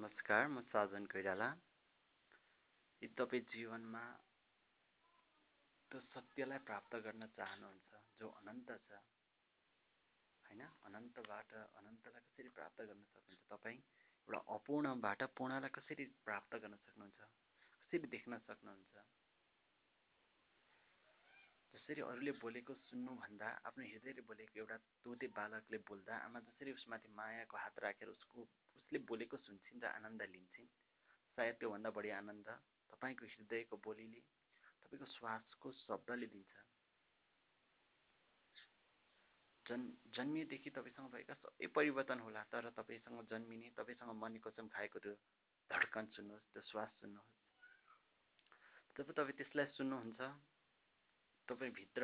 नमस्कार म साजन कोइराला यदि तपाईँ जीवनमा त्यो सत्यलाई प्राप्त गर्न चाहनुहुन्छ जो अनन्त छ होइन? अनन्तबाट अनन्तलाई कसरी प्राप्त गर्न सक्नुहुन्छ? तपाईँ एउटा अपूर्णबाट पूर्णलाई कसरी प्राप्त गर्न सक्नुहुन्छ? कसरी देख्न सक्नुहुन्छ? जसरी अरूले बोलेको सुन्नुभन्दा आफ्नो हृदयले बोलेको एउटा तोते बालकले बोल्दा आमा जसरी उसमाथि मायाको हात राखेर उसको उसले बोलेको सुन्छन् र आनन्द लिन्छन्। सायद त्योभन्दा बढी आनन्द तपाईँको हृदयको बोलीले तपाईँको श्वासको शब्दले दिन्छ। जन् जन्मिएदेखि तपाईँसँग भएका सबै परिवर्तन होला तर तपाईँसँग जन्मिने तपाईँसँग मन कसम खाएको त्यो धड्कन सुन्नुहोस् त्यो श्वास सुन्नुहोस्। जब तपाईँ त्यसलाई सुन्नुहुन्छ तपाईँभित्र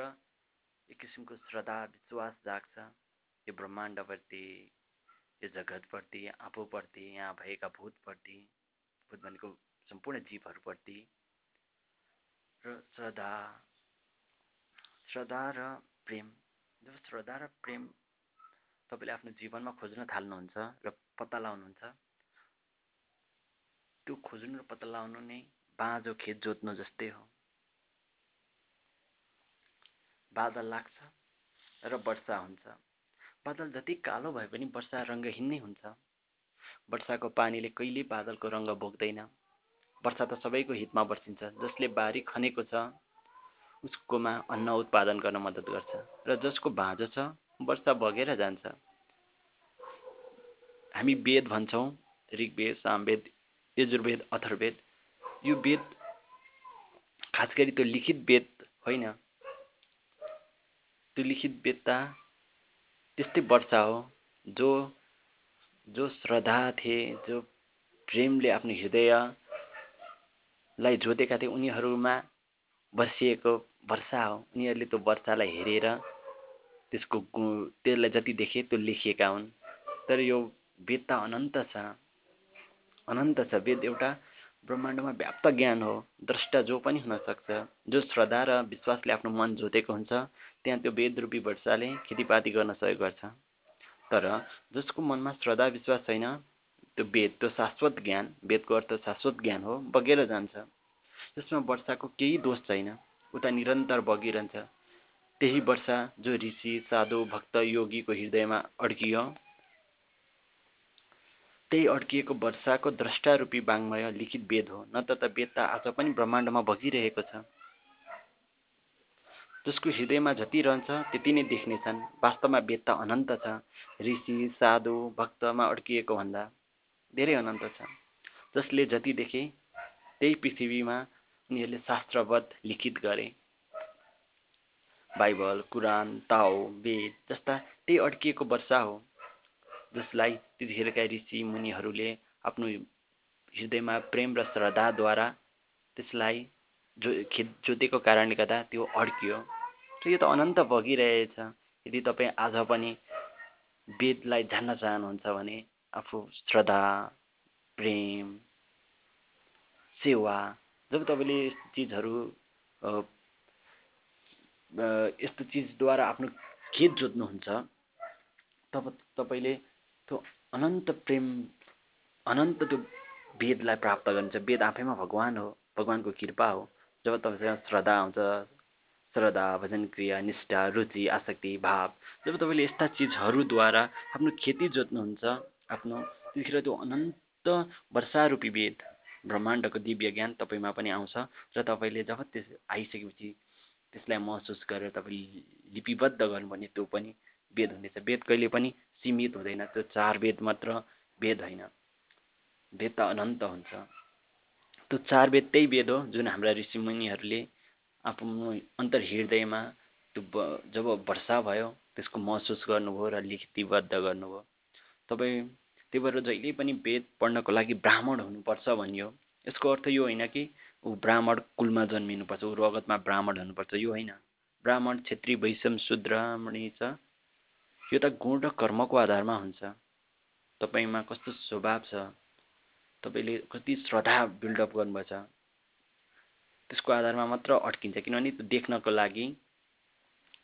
एक किसिमको श्रद्धा विश्वास जाग्छ। यो ब्रह्माण्डप्रति यो जगतप्रति आफूप्रति यहाँ भएका भूतप्रति भूत भनेको सम्पूर्ण जीवहरूप्रति र श्रद्धा श्रद्धा र प्रेम जब श्रद्धा र प्रेम तपाईँले आफ्नो जीवनमा खोज्न थाल्नुहुन्छ र पत्ता लगाउनुहुन्छ त्यो खोज्नु र पत्ता लगाउनु नै बाँझो खेत जोत्नु जस्तै हो। बादल लाग्छ र वर्षा हुन्छ। बादल जति कालो भए पनि वर्षा रङ्गहीन नै हुन्छ। वर्षाको पानीले कहिले बादलको रङ्ग बोक्दैन वर्षा त सबैको हितमा बर्सिन्छ जसले बारी खनेको छ उसकोमा अन्न उत्पादन गर्न मद्दत गर्छ र जसको भाँजो छ वर्षा बगेर जान्छ। हामी वेद भन्छौँ ऋग्वेद सामवेद यजुर्वेद अथर्वेद यो वेद खास गरी त्यो लिखित वेद होइन। त्यो लिखित वेद त त्यस्तै वर्षा हो। जो जो श्रद्धा थिए जो प्रेमले आफ्नो हृदयलाई जोतेका थिए उनीहरूमा बसिएको वर्षा हो। उनीहरूले त्यो वर्षालाई हेरेर त्यसको गु त्यसलाई जति देखे त्यो लेखिएका हुन्। तर यो वेद त अनन्त छ। अनन्त छ। वेद एउटा ब्रह्माण्डमा व्याप्त ज्ञान हो द्रष्टा जो पनि हुनसक्छ जो श्रद्धा र विश्वासले आफ्नो मन जोतेको हुन्छ त्यहाँ त्यो वेद रूपी वर्षाले खेतीपाती गर्न सहयोग गर्छ। तर जसको मनमा श्रद्धा विश्वास छैन त्यो वेद त्यो शाश्वत ज्ञान वेदको अर्थ शाश्वत ज्ञान हो बगेर जान्छ। जसमा वर्षाको केही दोष छैन उता निरन्तर बगिरहन्छ। त्यही वर्षा जो ऋषि साधु भक्त योगीको हृदयमा अड्कियो त्यही अड्किएको वर्षाको द्रष्टारूपी बाङ्मय लिखित वेद हो। न त वेद त आज पनि ब्रह्माण्डमा बगिरहेको छ। जसको हृदयमा जति रहन्छ त्यति नै देख्नेछन्। वास्तवमा वेद त अनन्त छ। ऋषि साधु भक्तमा अड्किएको भन्दा धेरै अनन्त छ। जसले जति देखे त्यही पृथ्वीमा उनीहरूले शास्त्रवध लिखित गरे। बाइबल कुरान ताओ वेद जस्ता त्यही अड्किएको वर्षा हो। जसलाई त्यतिखेरका ऋषि मुनिहरूले आफ्नो हृदयमा प्रेम र श्रद्धाद्वारा त्यसलाई जो खेत जोतेको कारणले गर्दा त्यो अड्कियो। यो त अनन्त बगिरहेछ यदि तपाईँ आज पनि वेदलाई जान्न चाहनुहुन्छ भने आफू श्रद्धा प्रेम सेवा जब तपाईँले चिजहरू यस्तो चिजद्वारा आफ्नो खेत जोत्नुहुन्छ तब तपाईँले त्यो अनन्त प्रेम अनन्त त्यो वेदलाई प्राप्त गर्नुहुन्छ वेद आफैमा भगवान् हो भगवान्को कृपा हो। जब तपाईँसँग श्रद्धा आउँछ श्रद्धा भजन क्रिया निष्ठा रुचि आसक्ति भाव जब तपाईँले यस्ता चिजहरूद्वारा आफ्नो खेती जोत्नुहुन्छ आफ्नो त्यतिखेर त्यो अनन्त वर्षारूपी वेद ब्रह्माण्डको दिव्य ज्ञान तपाईँमा पनि आउँछ र तपाईँले जब त्यस आइसकेपछि त्यसलाई महसुस गरेर तपाईँले लिपिबद्ध गर्नु भने त्यो पनि वेद हुनेछ। वेद कहिले पनि सीमित हुँदैन त्यो चार वेद मात्र वेद होइन। वेद त अनन्त हुन्छ। त्यो चार वेद त्यही वेद हो जुन हाम्रा ऋषिमुनिहरूले आफ्नो अन्तर हृदयमा त्यो जब वर्षा भयो त्यसको महसुस गर्नुभयो र लिखितबद्ध गर्नुभयो। तपाईँ त्यही भएर जहिले पनि वेद पढ्नको लागि ब्राह्मण हुनुपर्छ भनियो। यसको अर्थ यो होइन कि ऊ ब्राह्मण कुलमा जन्मिनुपर्छ ऊ रगतमा ब्राह्मण हुनुपर्छ यो होइन। ब्राह्मण छेत्री वैषम शूद्र छ। यो त गुण र कर्मको आधारमा हुन्छ। तपाईँमा कस्तो स्वभाव छ? तपाईँले कति श्रद्धा बिल्डअप गर्नुभएछ? त्यसको आधारमा मात्र अड्किन्छ किनभने त्यो देख्नको लागि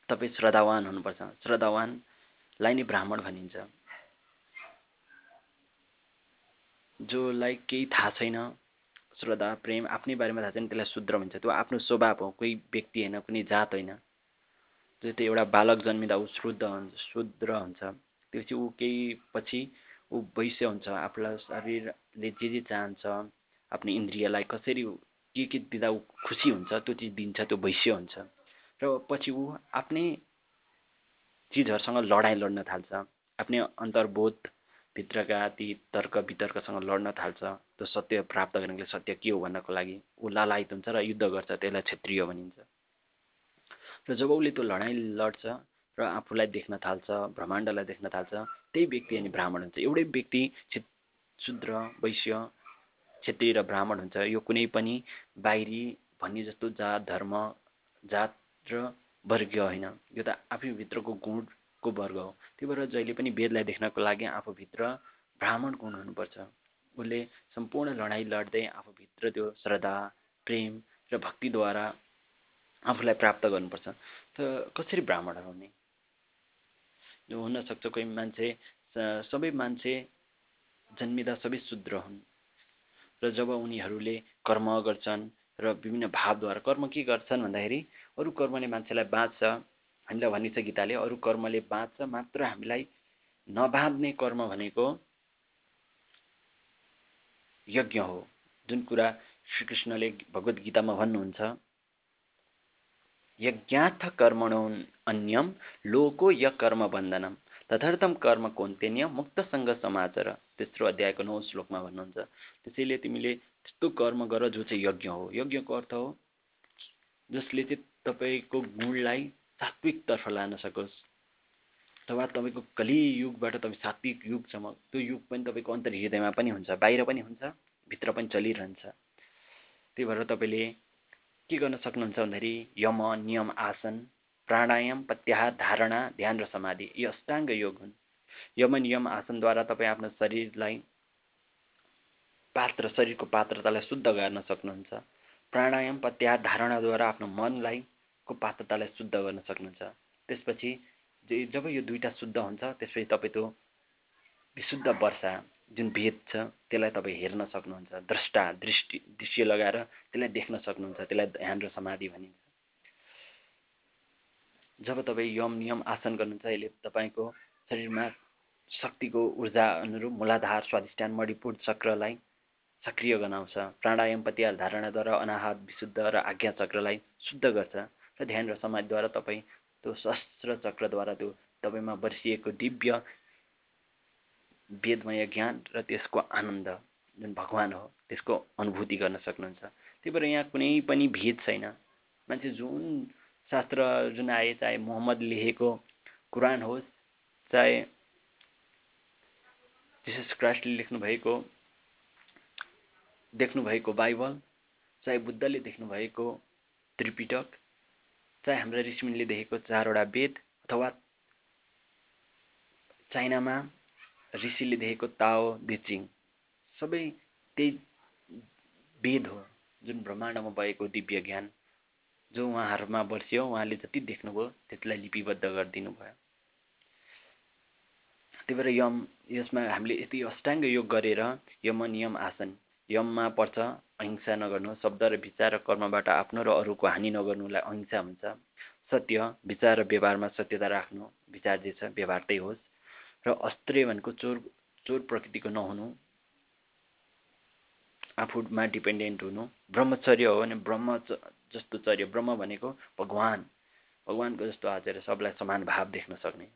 तपाईँ श्रद्धावान हुनुपर्छ। श्रद्धावानलाई नै ब्राह्मण भनिन्छ। जोलाई केही थाहा छैन श्रद्धा प्रेम आफ्नै बारेमा थाहा छैन त्यसलाई शुद्र भन्छ। त्यो आफ्नो स्वभाव हो कोही व्यक्ति होइन कुनै जात होइन। जो त्यो एउटा बालक जन्मिँदा ऊ शुद्ध हुन्छ शुद्र हुन्छ। त्योपछि ऊ केही पछि ऊ वैश्य हुन्छ। आफूलाई शरीरले जे जे चाहन्छ आफ्नो इन्द्रियलाई कसरी के के दिँदा ऊ खुसी हुन्छ त्यो चिज दिन्छ त्यो वैश्य हुन्छ। र पछि ऊ आफ्नै चिजहरूसँग लडाइँ लड्न थाल्छ। आफ्नै अन्तर्बोध भित्रका ती तर्क वितर्कसँग लड्न थाल्छ। त्यो सत्य प्राप्त गर्नको सत्य के हो भन्नको लागि ऊ लालायत हुन्छ र युद्ध गर्छ त्यसलाई क्षेत्रीय भनिन्छ। र जब उसले त्यो लडाइँ लड्छ र आफूलाई देख्न थाल्छ ब्रह्माण्डलाई देख्न थाल्छ त्यही व्यक्ति अनि ब्राह्मण हुन्छ। एउटै व्यक्ति शुद्र वैश्य क्षेत्रीय र ब्राह्मण हुन्छ। यो कुनै पनि बाहिरी भन्ने जस्तो जात धर्म जात र वर्गीय होइन। यो त आफैभित्रको गुणको वर्ग हो। त्यही भएर जहिले पनि वेदलाई देख्नको लागि आफूभित्र ब्राह्मण गुण हुनुपर्छ। उसले सम्पूर्ण लडाइँ लड्दै आफूभित्र त्यो श्रद्धा प्रेम र भक्तिद्वारा आफूलाई प्राप्त गर्नुपर्छ। त कसरी ब्राह्मण हुने? हुनसक्छ कोही मान्छे सबै मान्छे जन्मिँदा सबै शुद्र हुन्। र जब उनीहरूले कर्म गर्छन् र विभिन्न भावद्वारा कर्म के गर्छन् भन्दाखेरि अरू कर्मले मान्छेलाई बाँच्छ हामीलाई भनिन्छ गीताले अरू कर्मले बाँच्छ मात्र हामीलाई नबाँध्ने कर्म भनेको यज्ञ हो। जुन कुरा श्रीकृष्णले भगवद् गीतामा भन्नुहुन्छ यज्ञार्थ कर्मणो अन्यम लोको य कर्म बन्धनम तदर्थम कर्म कोन्तेन्य मुक्तसँग समाचार। तेस्रो अध्यायको नौ श्लोकमा भन्नुहुन्छ त्यसैले तिमीले त्यस्तो कर्म गर जो चाहिँ यज्ञ हो। यज्ञको अर्थ हो जसले चाहिँ तपाईँको गुणलाई सात्विकतर्फ लान सकोस्। अथवा तपाईँको कलि युगबाट तपाईँ सात्विक युगसम्म त्यो युग पनि तपाईँको अन्तर हृदयमा पनि हुन्छ बाहिर पनि हुन्छ भित्र पनि चलिरहन्छ। त्यही भएर तपाईँले के गर्न सक्नुहुन्छ भन्दाखेरि यम नियम आसन प्राणायाम प्रत्याहार धारणा ध्यान र समाधि यी अष्टाङ्ग योग हुन्। यम नियम आसनद्वारा तपाईँ आफ्नो शरीरलाई पात्र शरीरको पात्रतालाई शुद्ध गर्न सक्नुहुन्छ। प्राणायाम प्रत्याहार धारणाद्वारा आफ्नो मनलाई को पात्रतालाई शुद्ध गर्न सक्नुहुन्छ। त्यसपछि जब यो दुईवटा शुद्ध हुन्छ त्यसपछि तपाईँ त्यो विशुद्ध वर्षा। जुन भेद छ त्यसलाई तपाईँ हेर्न सक्नुहुन्छ। द्रष्टा दृष्टि दृश्य लगाएर त्यसलाई देख्न सक्नुहुन्छ त्यसलाई ध्यान र समाधि भनिन्छ। जब तपाईँ यम नियम आसन गर्नुहुन्छ यसले तपाईँको शरीरमा शक्तिको ऊर्जा अनुरूप मूलाधार स्वाधिष्ठान मणिपुर चक्रलाई सक्रिय गनाउँछ। प्राणायाम पतिहार धारणाद्वारा अनाहत विशुद्ध र आज्ञा चक्रलाई शुद्ध गर्छ र ध्यान र समाजद्वारा तपाईँ त्यो शस्त्र चक्रद्वारा त्यो तपाईँमा बर्सिएको दिव्य वेदमय ज्ञान र त्यसको आनन्द जुन भगवान् हो त्यसको अनुभूति गर्न सक्नुहुन्छ। त्यही भएर यहाँ कुनै पनि भेद छैन। मान्छे जुन शास्त्र जुन आए चाहे मोहम्मद लेखेको कुरान होस् चाहे जिसस क्राइस्टले लेख्नुभएको देख्नुभएको बाइबल चाहे बुद्धले देख्नुभएको त्रिपिटक चाहे हाम्रा ऋषिमुनिले देखेको चारवटा वेद अथवा चाइनामा ऋषिले देखेको ताओ दिचिङ सबै त्यही वेद हो जुन ब्रह्माण्डमा भएको दिव्य ज्ञान जो उहाँहरूमा बर्सियो उहाँले जति देख्नुभयो त्यसलाई लिपिबद्ध गरिदिनु भयो त्यही भएर यम यसमा हामीले यति अष्टाङ्ग योग गरेर यम नियम आसन यममा पर्छ अहिंसा नगर्नु शब्द र विचार र कर्मबाट आफ्नो र अरूको हानि नगर्नुलाई अहिंसा हुन्छ। सत्य विचार र व्यवहारमा सत्यता राख्नु विचार जे छ व्यवहार त्यही होस्। र अस्त्रेय भनेको चोर चोर प्रकृतिको नहुनु। आफूमा डिपेन्डेन्ट हुनु। ब्रह्मचर्य हो भने ब्रह्म जस्तो चर्य ब्रह्म भनेको भगवान्। भगवान्को जस्तो आचर्य सबलाई समान भाव देख्न सक्ने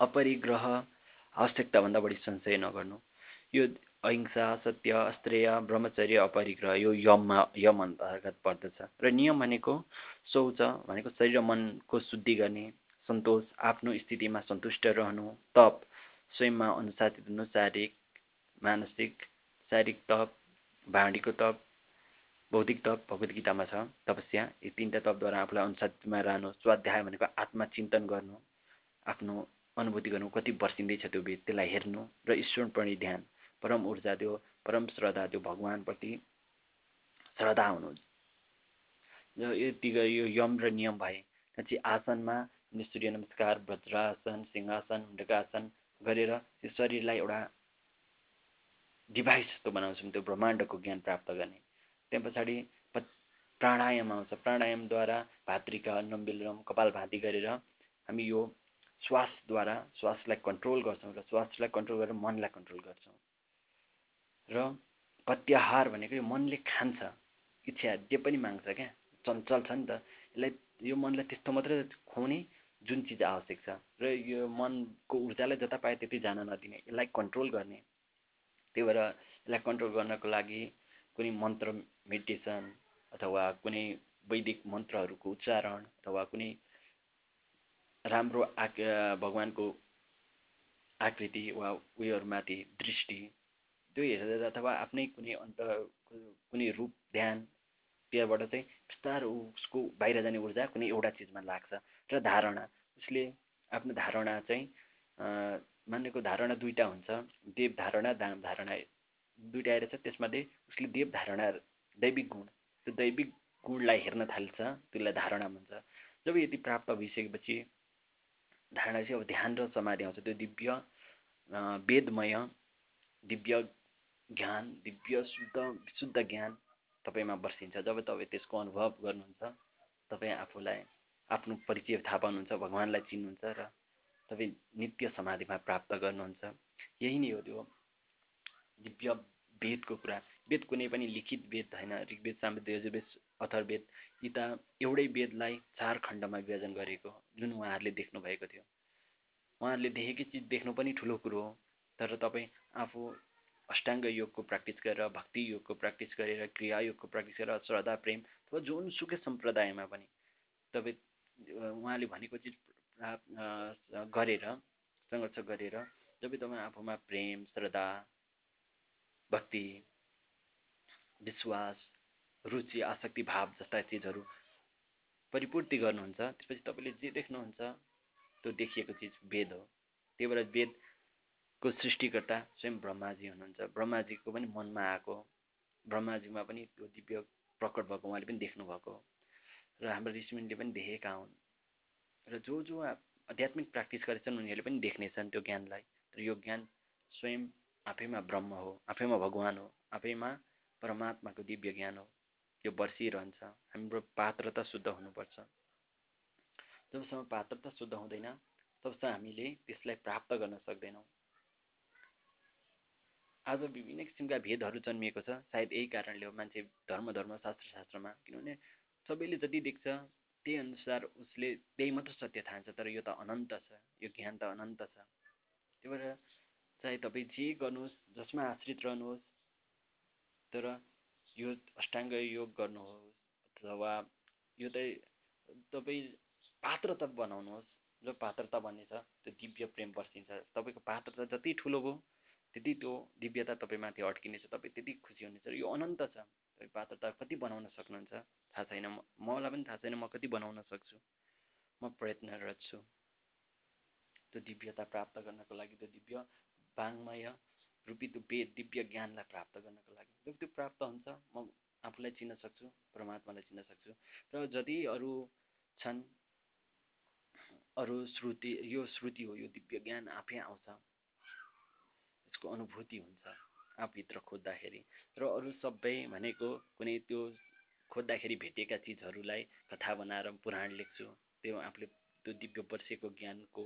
अपरिग्रह आवश्यकताभन्दा बढी संशय नगर्नु। यो अहिंसा सत्य अस्त्रेय ब्रह्मचर्य अपरिग्रह यो यममा यम अन्तर्गत पर्दछ। र नियम भनेको शौच भनेको शरीर मनको शुद्धि गर्ने सन्तोष आफ्नो स्थितिमा सन्तुष्ट रहनु तप स्वयंमा अनुशासित हुनु शारीरिक मानसिक शारीरिक तप भाँडीको तप बौद्धिक तप भगवद् गीतामा छ तपस्या यी तिनवटा तपद्वारा आफूलाई अनुशासितमा रहनु स्वाध्याय भनेको आत्मा चिन्तन गर्नु आफ्नो अनुभूति गर्नु कति वर्षिँदैछ त्यो वेद त्यसलाई हेर्नु र ईश्वरप्रति ध्यान परम ऊर्जा त्यो परम श्रद्धा त्यो भगवान्प्रति श्रद्धा हुनु। यति यो यम र नियम भए चाहिँ आसनमा सूर्य नमस्कार वज्रासन सिंहासन मृगासन गरेर त्यो शरीरलाई एउटा डिभाइस जस्तो बनाउँछौँ त्यो ब्रह्माण्डको ज्ञान प्राप्त गर्ने। त्यहाँ पछाडि प्राणायाम आउँछ। प्राणायामद्वारा भाद्रिका अन्नम विलोम कपाल भाती गरेर हामी यो श्वासद्वारा श्वासलाई कन्ट्रोल गर्छौँ र श्वासलाई कन्ट्रोल गरेर मनलाई कन्ट्रोल गर्छौँ। र प्रत्याहार भनेको यो मनले खान्छ। इच्छा जे पनि माग्छ क्या। चञ्चल छ नि त। यसलाई यो मनलाई त्यस्तो मात्रै खुवाउने जुन चिज आवश्यक छ। र यो मनको ऊर्जालाई जता पायो त्यति जान नदिने यसलाई कन्ट्रोल गर्ने। त्यही भएर यसलाई कन्ट्रोल गर्नको लागि कुनै मन्त्र मेडिटेसन अथवा कुनै वैदिक मन्त्रहरूको उच्चारण अथवा कुनै राम्रो आक भगवान्को आकृति वा उयोहरूमाथि दृष्टि त्यो हेरेर अथवा आफ्नै कुनै अन्त कुनै रूप ध्यान त्यहाँबाट चाहिँ बिस्तारो उसको बाहिर जाने ऊर्जा कुनै एउटा चिजमा लाग्छ। र धारणा। उसले आफ्नो धारणा चाहिँ मानेको धारणा दुईवटा हुन्छ। देव धारणा दाम धारणा दुइटा आएर छ त्यसमध्ये उसले देव धारणा दैविक गुण। त्यो दैविक गुणलाई हेर्न थाल्छ त्यसलाई धारणा भन्छ। जब यति प्राप्त भइसकेपछि धारणा चाहिँ अब ध्यान र समाधि आउँछ। त्यो दिव्य वेदमय दिव्य ज्ञान दिव्य शुद्ध शुद्ध ज्ञान तपाईँमा बर्सिन्छ। जब तपाईँ त्यसको अनुभव गर्नुहुन्छ तपाईँ आफूलाई आफ्नो परिचय थाहा पाउनुहुन्छ भगवान्लाई चिन्नुहुन्छ र तपाईँ नित्य समाधिमा प्राप्त गर्नुहुन्छ। यही नै हो त्यो दिव्य वेदको कुरा। वेद कुनै पनि लिखित वेद होइन ऋग्वेद सामवेद यजुर्वेद अथर्वेद यी त एउटै वेदलाई चार खण्डमा विभाजन गरेको जुन उहाँहरूले देख्नुभएको थियो। उहाँहरूले देखेकै चिज देख्नु पनि ठुलो कुरो हो तर तपाईँ आफू अष्टाङ्ग योगको प्र्याक्टिस गरेर भक्ति योगको प्र्याक्टिस गरेर क्रिया योगको प्र्याक्टिस गरेर श्रद्धा प्रेम अथवा जुनसुकै सम्प्रदायमा पनि तपाईँ उहाँले भनेको चिज गरेर सङ्घर्ष गरेर जब तपाईँ आफूमा प्रेम श्रद्धा भक्ति विश्वास रुचि आसक्ति भाव जस्ता चिजहरू परिपूर्ति गर्नुहुन्छ त्यसपछि तपाईँले जे देख्नुहुन्छ त्यो देखिएको चिज वेद हो। त्यही भएर वेद को सृष्टिकर्ता स्वयं ब्रह्माजी हुनुहुन्छ। ब्रह्माजीको पनि मनमा आएको ब्रह्माजीमा पनि त्यो दिव्य प्रकट भएको उहाँले पनि देख्नुभएको। र हाम्रो ऋषिमुनिले पनि देखेका हुन्। र जो जो आध्यात्मिक प्र्याक्टिस गरेछन् उनीहरूले पनि देख्नेछन् त्यो ज्ञानलाई। र यो ज्ञान स्वयं आफैमा ब्रह्म हो आफैमा भगवान् हो आफैमा परमात्माको दिव्य ज्ञान हो। त्यो बर्सिरहन्छ। हाम्रो पात्रता शुद्ध हुनुपर्छ। जबसम्म पात्रता शुद्ध हुँदैन तबसम्म हामीले त्यसलाई प्राप्त गर्न सक्दैनौँ। आज विभिन्न किसिमका भेदहरू जन्मिएको छ। सायद यही कारणले हो मान्छे धर्म धर्म शास्त्र शास्त्रमा। किनभने सबैले जति देख्छ त्यही अनुसार उसले त्यही मात्र सत्य ठान्छ तर यो त अनन्त छ यो ज्ञान त अनन्त छ। त्यही भएर चाहे तपाईँ जे गर्नुहोस् जसमा आश्रित रहनुहोस् तर यो अष्टाङ्ग योग गर्नुहोस् अथवा यो चाहिँ तपाईँ पात्रता बनाउनुहोस् जो पात्रता भन्ने छ त्यो दिव्य प्रेम बर्सिन्छ। तपाईँको पात्रता जति ठुलो भयो त्यति त्यो दिव्यता तपाईँमाथि अड्किनेछ तपाईँ त्यति खुसी हुनेछ यो अनन्त छ। तपाईँ पात्रता कति बनाउन सक्नुहुन्छ? थाहा छैन मलाई पनि थाहा छैन म कति बनाउन सक्छु? म प्रयत्नरत छु। त्यो दिव्यता प्राप्त गर्नको लागि त्यो दिव्य बाङ्मय रूपी त्यो वेद दिव्य ज्ञानलाई प्राप्त गर्नको लागि। जब त्यो प्राप्त हुन्छ। म आफूलाई चिन्न सक्छु परमात्मालाई चिन्न सक्छु। र जति अरू छन् अरू श्रुति यो श्रुति हो यो दिव्य ज्ञान आफै आउँछ। त्यसको अनुभूति हुन्छ आफूभित्र खोज्दाखेरि। र अरू सबै भनेको कुनै त्यो खोज्दाखेरि भेटेका चिजहरूलाई कथा बनाएर पुराण लेख्छु। त्यो आफूले त्यो दिव्य वर्षेको ज्ञानको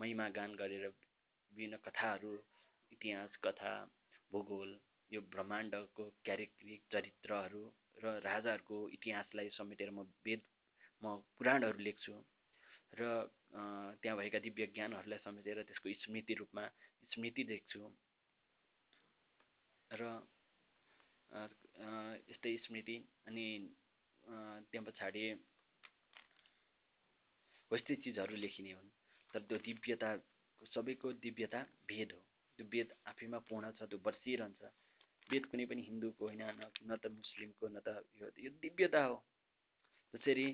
महिमा गान गरेर विभिन्न कथाहरू इतिहास कथा भूगोल यो ब्रह्माण्डको क्यारेक्टरिक चरित्रहरू र राजाहरूको इतिहासलाई समेटेर म वेद म पुराणहरू लेख्छु। र त्यहाँ भएका दिव्य ज्ञानहरूलाई समेटेर त्यसको स्मृति रूपमा स्मृति देख्छु र यस्तै स्मृति अनि त्यहाँ पछाडि हो यस्तै चिजहरू लेखिने हुन्। तर त्यो दिव्यता सबैको दिव्यता भेद हो। त्यो वेद आफैमा पूर्ण छ त्यो बर्सिरहन्छ। वेद कुनै पनि हिन्दूको होइन न त मुस्लिमको न त यो यो दिव्यता हो। जसरी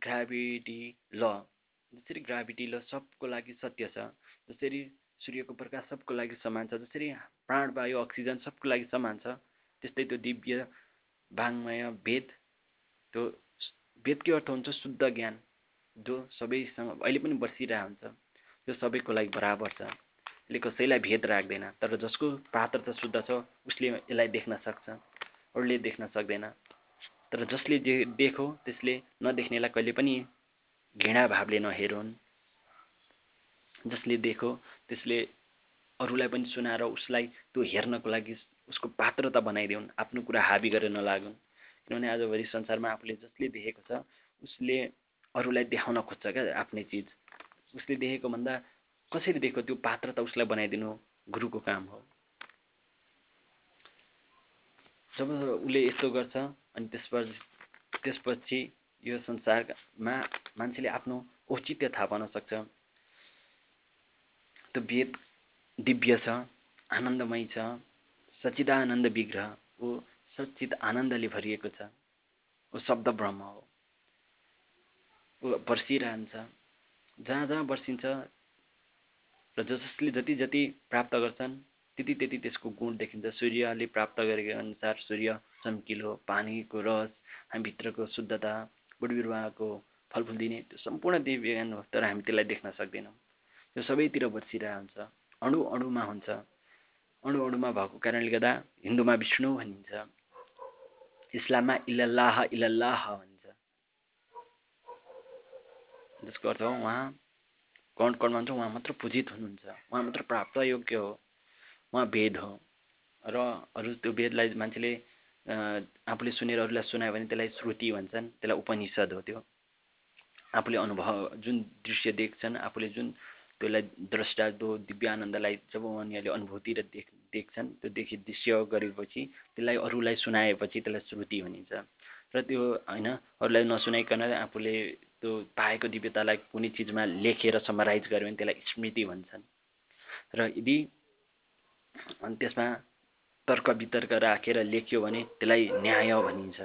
ग्राभिटी ल जसरी ग्राभिटी ल सबको लागि सत्य छ जसरी सूर्यको प्रकाश सबको लागि समान छ जसरी प्राणवायु अक्सिजन सबको लागि समान छ। त्यस्तै त्यो दिव्य वाङ्मय वेद त्यो वेदकै अर्थ हुन्छ शुद्ध ज्ञान जो सबैसँग अहिले पनि बसिरहेको हुन्छ त्यो सबैको लागि बराबर छ। यसले कसैलाई भेद राख्दैन तर जसको पात्रता शुद्ध छ उसले यसलाई देख्न सक्छ अरूले देख्न सक्दैन। तर जसले जे देखो त्यसले नदेख्नेलाई कहिले पनि घृणा भावले नहेरुन्। जसले देखो त्यसले अरूलाई पनि सुनाएर उसलाई त्यो हेर्नको लागि उसको पात्रता बनाइदेऊन् आफ्नो कुरा हाबी गरेर नलागुन्। किनभने आजभोलि संसारमा आफूले जसले देखेको छ उसले अरूलाई देखाउन खोज्छ क्या आफ्नै चिज। उसले देखेको भन्दा कसरी देखेको त्यो पात्रता उसलाई बनाइदिनु गुरुको काम हो? जब उसले यस्तो गर्छ अनि त्यसपछि त्यसपछि यो संसारमा मान्छेले आफ्नो औचित्य थाहा पाउन सक्छ। त्यो वेद दिव्य छ आनन्दमय छ सचिदानन्द विग्रह ऊ सचित आनन्दले भरिएको छ। ऊ शब्द ब्रह्म हो। ऊ बर्सिरहन्छ जहाँ जहाँ बर्सिन्छ र जसले जति जति प्राप्त गर्छन् त्यति त्यति त्यसको गुण देखिन्छ। सूर्यले प्राप्त गरेको अनुसार सूर्य चम्किलो पानीको रस हामीभित्रको शुद्धता बोट बिरुवाको फलफुल दिने त्यो सम्पूर्ण दिव्य ज्ञान हो तर हामी त्यसलाई देख्न सक्दैनौँ। त्यो सबैतिर बसिरहेको हुन्छ अणु अणुमा हुन्छ। अणु अणुमा भएको कारणले गर्दा हिन्दूमा विष्णु भनिन्छ। इस्लाममा इल्लाह इल्लाह भन्छ। जसको अर्थ हो उहाँ कण कणमा हुन्छ उहाँ मात्र पूजित हुनुहुन्छ। उहाँ मात्र प्राप्त योग्य हो। उहाँ वेद हो। र अरू त्यो वेदलाई मान्छेले आफूले सुनेर अरूलाई सुनायो भने त्यसलाई श्रुति भन्छन् त्यसलाई उपनिषद हो त्यो। आफूले अनुभव जुन दृश्य देख्छन् आफूले जुन त्यसलाई द्रष्टा त्यो दिव्य आनन्दलाई जब उनीहरूले अनुभूति र देख देख्छन् त्यो देखि दृश्य गरेपछि त्यसलाई अरूलाई सुनाएपछि त्यसलाई श्रुति भनिन्छ। र त्यो होइन अरूलाई नसुनाइकन आफूले त्यो पाएको दिव्यतालाई कुनै चिजमा लेखेर समराइज गर्यो भने त्यसलाई स्मृति भन्छन्। र यदि त्यसमा तर्क वितर्क राखेर लेख्यो भने त्यसलाई न्याय भनिन्छ।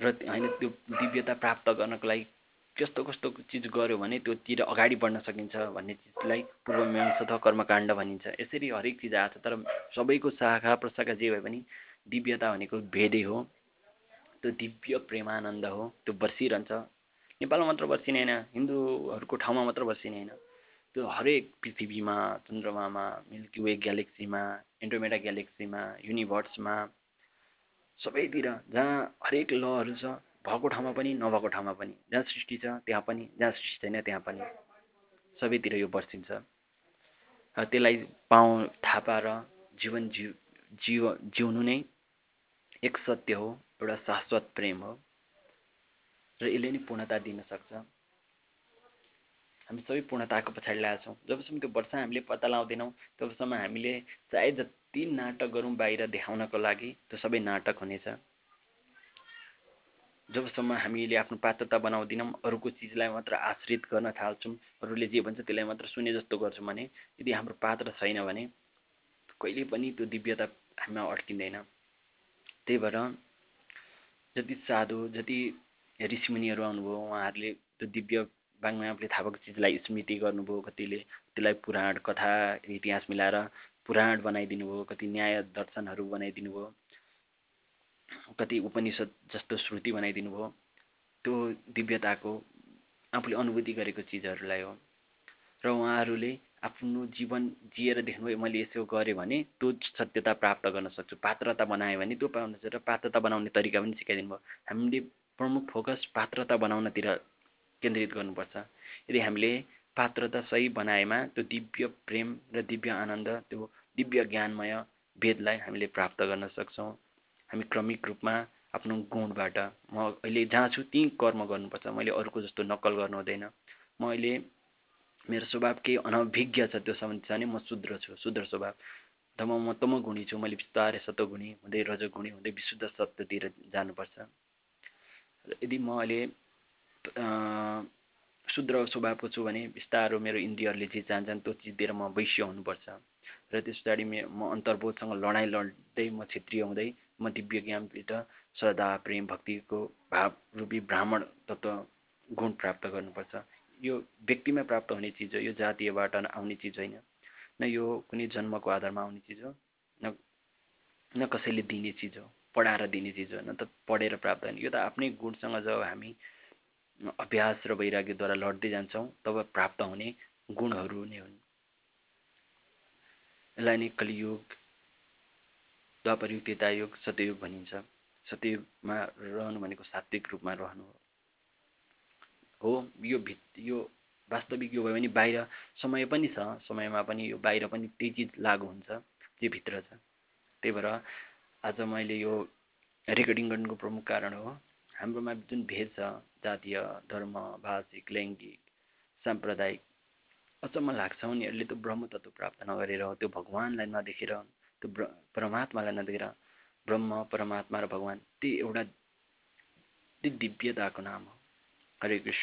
र होइन त्यो दिव्यता प्राप्त गर्नको लागि कस्तो कस्तो चिज गऱ्यो भने त्योतिर अगाडि बढ्न सकिन्छ भन्ने चिजलाई पूर्वमीमांसा अथवा कर्मकाण्ड भनिन्छ। यसरी हरेक चिज आएको छ तर सबैको शाखा प्रशाखा जे भए पनि दिव्यता भनेको भेदै हो। त्यो दिव्य प्रेमानन्द हो त्यो बर्सिरहन्छ। नेपालमा मात्र बर्सिने होइन हिन्दूहरूको ठाउँमा मात्र बर्सिने होइन। त्यो हरेक पृथ्वीमा चन्द्रमामा मिल्की वे ग्यालेक्सीमा एन्ड्रोमेडा ग्यालेक्सीमा युनिभर्समा सबैतिर जहाँ हरेक लहरू छ भएको ठाउँमा पनि नभएको ठाउँमा पनि जहाँ सृष्टि छ त्यहाँ पनि जहाँ सृष्टि छैन त्यहाँ पनि सबैतिर यो बर्सिन्छ। त्यसलाई पाउ थाहा पाएर जीवन जिउ जिउ जिउनु नै एक सत्य हो एउटा शाश्वत प्रेम हो। र यसले नै पूर्णता दिन सक्छ। हामी सबै पूर्णताको पछाडि लागेका छौँ। जबसम्म त्यो वर्ष हामीले पत्ता लगाउँदैनौँ तबसम्म हामीले चाहे जति नाटक गरौँ बाहिर देखाउनको लागि त्यो सबै नाटक हुनेछ। जबसम्म हामीले आफ्नो पात्रता बनाउँदैनौँ अरूको चिजलाई मात्र आश्रित गर्न थाल्छौँ अरूले जे भन्छ त्यसलाई मात्र सुने जस्तो गर्छौँ भने यदि हाम्रो पात्र छैन भने कहिले पनि त्यो दिव्यता हामीमा अड्किँदैन। त्यही भएर जति साधु जति ऋषिमुनिहरू आउनुभयो उहाँहरूले त्यो दिव्य बाङ्मा आफूले थाहा भएको चिजलाई स्मृति गर्नुभयो कतिले त्यसलाई पुराण कथा इतिहास मिलाएर पुराण बनाइदिनु भयो कति न्याय दर्शनहरू बनाइदिनु भयो कति उपनिषद जस्तो श्रुति बनाइदिनु भयो। त्यो दिव्यताको आफूले अनुभूति गरेको चिजहरूलाई हो। र उहाँहरूले आफ्नो जीवन जिएर देख्नुभयो मैले यसो गरेँ भने त्यो सत्यता प्राप्त गर्न सक्छु। पात्रता बनायो भने त्यो पाउनु र पात्रता बनाउने तरिका पनि सिकाइदिनु भयो। हामीले प्रमुख फोकस पात्रता बनाउनतिर केन्द्रित गर्नुपर्छ। यदि हामीले पात्रता सही बनाएमा त्यो दिव्य प्रेम र दिव्य आनन्द त्यो दिव्य ज्ञानमय वेदलाई हामीले प्राप्त गर्न सक्छौँ। हामी क्रमिक रूपमा आफ्नो गुणबाट म अहिले जहाँ छु त्यहीँ कर्म गर्नुपर्छ। मैले अरूको जस्तो नक्कल गर्नु हुँदैन। म अहिले मेरो स्वभाव केही अनभिज्ञ छ त्यो सम्बन्धी छ भने म शुद्र छु शुद्र स्वभाव। तब म तमगुणी छु मैले बिस्तारै सतगुणी हुँदै रजगुणी हुँदै विशुद्ध सत्यतिर जानुपर्छ। र यदि म अहिले शुद्र स्वभावको छु भने बिस्तारो मेरो इन्द्रियहरूले जे चाहन्छन् त्यो चिज दिएर म वैश्य हुनुपर्छ। र त्यस पछाडि म अन्तर्बोधसँग लडाइँ लड्दै म क्षेत्रीय हुँदै म दिव्य ज्ञानभित्र श्रद्धा प्रेम भक्तिको भाव रूपी ब्राह्मण तत्त्व गुण प्राप्त गर्नुपर्छ। यो व्यक्तिमा प्राप्त हुने चिज हो यो जातीयबाट आउने चिज होइन न यो कुनै जन्मको आधारमा आउने चिज हो न न कसैले दिने चिज हो पढाएर दिने चिज हो न त पढेर प्राप्त हुने यो त आफ्नै गुणसँग जब हामी अभ्यास र वैराग्यद्वारा लड्दै जान्छौँ तब प्राप्त हुने गुणहरू नै हुन्। यसलाई नै कलियुग द्वापर युग सत्ययुग भनिन्छ। सत्ययुगमा रहनु भनेको सात्विक रूपमा रहनु हो। हो यो भित यो वास्तविक यो भयो भने बाहिर समय पनि छ समयमा पनि यो बाहिर पनि त्यही चिज लागु हुन्छ जे भित्र छ। त्यही भएर आज मैले यो रेकर्डिङ गर्नुको प्रमुख कारण हो हाम्रोमा जुन भेद छ जातीय धर्म भाषिक लैङ्गिक साम्प्रदायिक अचम्म लाग्छ उनीहरूले त्यो ब्रह्म तत्त्व प्राप्त नगरेर त्यो भगवान्लाई नदेखेर त्यो ब्र परमात्मालाई नदेखेर ब्रह्म परमात्मा र भगवान् त्यही एउटा त्यही दिव्यताको नाम हो। हरे कृष्ण।